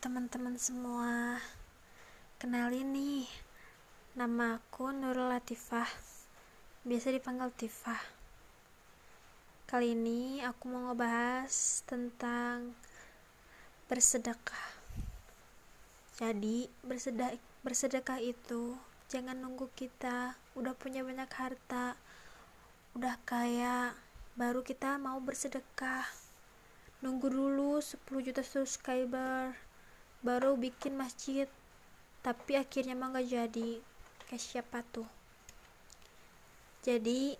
teman-teman semua. Kenalin nih Nama aku Nurul Latifah. Biasa dipanggil Tifah. Kali ini aku mau ngebahas tentang Bersedekah. Jadi bersedekah, bersedekah itu Jangan nunggu kita Udah punya banyak harta Udah kaya Baru kita mau bersedekah. Nunggu dulu 10 juta subscriber baru bikin masjid tapi akhirnya mah gak jadi. Kayak siapa tuh? Jadi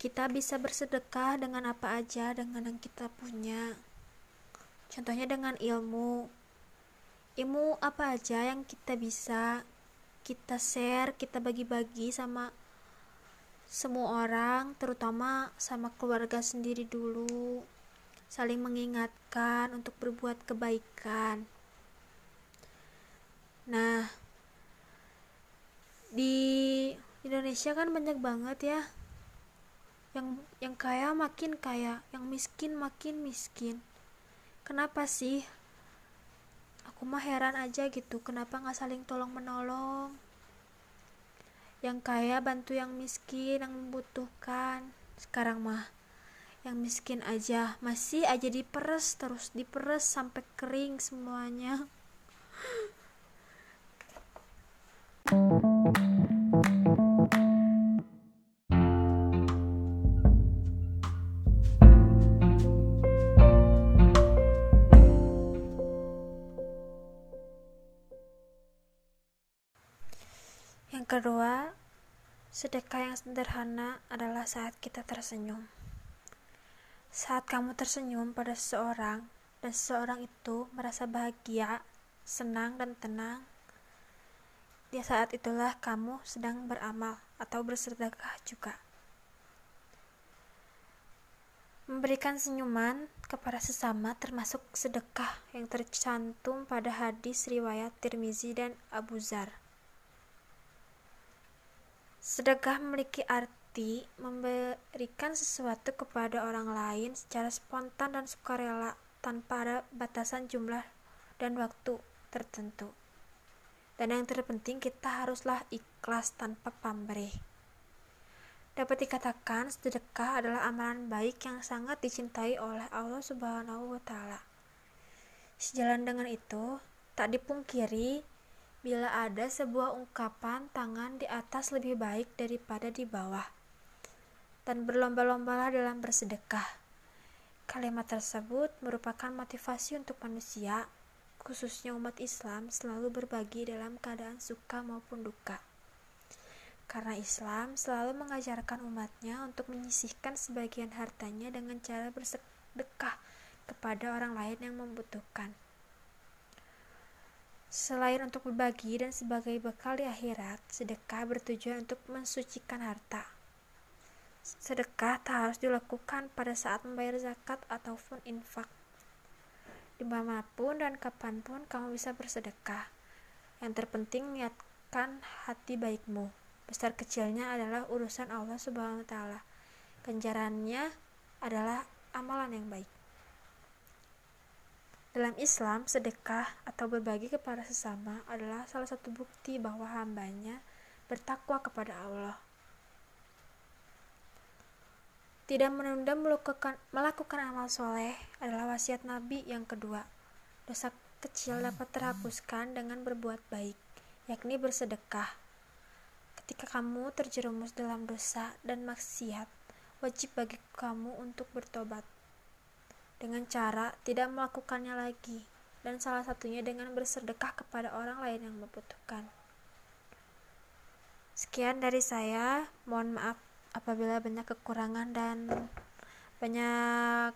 kita bisa bersedekah dengan apa aja dengan yang kita punya. Contohnya dengan ilmu. Ilmu apa aja yang kita bisa kita share kita bagi-bagi sama semua orang terutama sama keluarga sendiri dulu. Saling mengingatkan untuk berbuat kebaikan. Nah, di Indonesia kan banyak banget ya yang yang kaya makin kaya, yang miskin makin miskin. Kenapa sih? Aku mah heran aja gitu, kenapa nggak saling tolong menolong? Yang kaya bantu yang miskin, yang membutuhkan. Sekarang mah yang miskin aja masih aja diperes terus diperes sampai kering semuanya kedua, sedekah yang sederhana adalah saat kita tersenyum. Saat kamu tersenyum pada seseorang dan seseorang itu merasa bahagia, senang dan tenang, di saat itulah kamu sedang beramal atau bersedekah juga. Memberikan senyuman kepada sesama termasuk sedekah yang tercantum pada hadis riwayat Tirmizi dan Abu Zar. Sedekah memiliki arti memberikan sesuatu kepada orang lain secara spontan dan sukarela tanpa ada batasan jumlah dan waktu tertentu. Dan yang terpenting kita haruslah ikhlas tanpa pamrih. Dapat dikatakan sedekah adalah amalan baik yang sangat dicintai oleh Allah Subhanahu wa taala. Sejalan dengan itu, tak dipungkiri bila ada sebuah ungkapan tangan di atas lebih baik daripada di bawah dan berlomba-lombalah dalam bersedekah. Kalimat tersebut merupakan motivasi untuk manusia, khususnya umat Islam, selalu berbagi dalam keadaan suka maupun duka. Karena Islam selalu mengajarkan umatnya untuk menyisihkan sebagian hartanya dengan cara bersedekah kepada orang lain yang membutuhkan. Selain untuk berbagi dan sebagai bekal di akhirat, sedekah bertujuan untuk mensucikan harta. Sedekah tak harus dilakukan pada saat membayar zakat ataupun infak. Di mana pun dan kapan pun kamu bisa bersedekah. Yang terpenting niatkan hati baikmu. Besar kecilnya adalah urusan Allah Subhanahu wa taala. Ganjarannya adalah amalan yang baik. Dalam Islam, sedekah atau berbagi kepada sesama adalah salah satu bukti bahwa hambanya bertakwa kepada Allah. Tidak menunda melakukan, amal soleh adalah wasiat Nabi yang kedua. Dosa kecil dapat terhapuskan dengan berbuat baik, yakni bersedekah. Ketika kamu terjerumus dalam dosa dan maksiat, wajib bagi kamu untuk bertobat. Dengan cara tidak melakukannya lagi, dan salah satunya dengan bersedekah kepada orang lain yang membutuhkan. Sekian dari saya, mohon maaf apabila banyak kekurangan dan banyak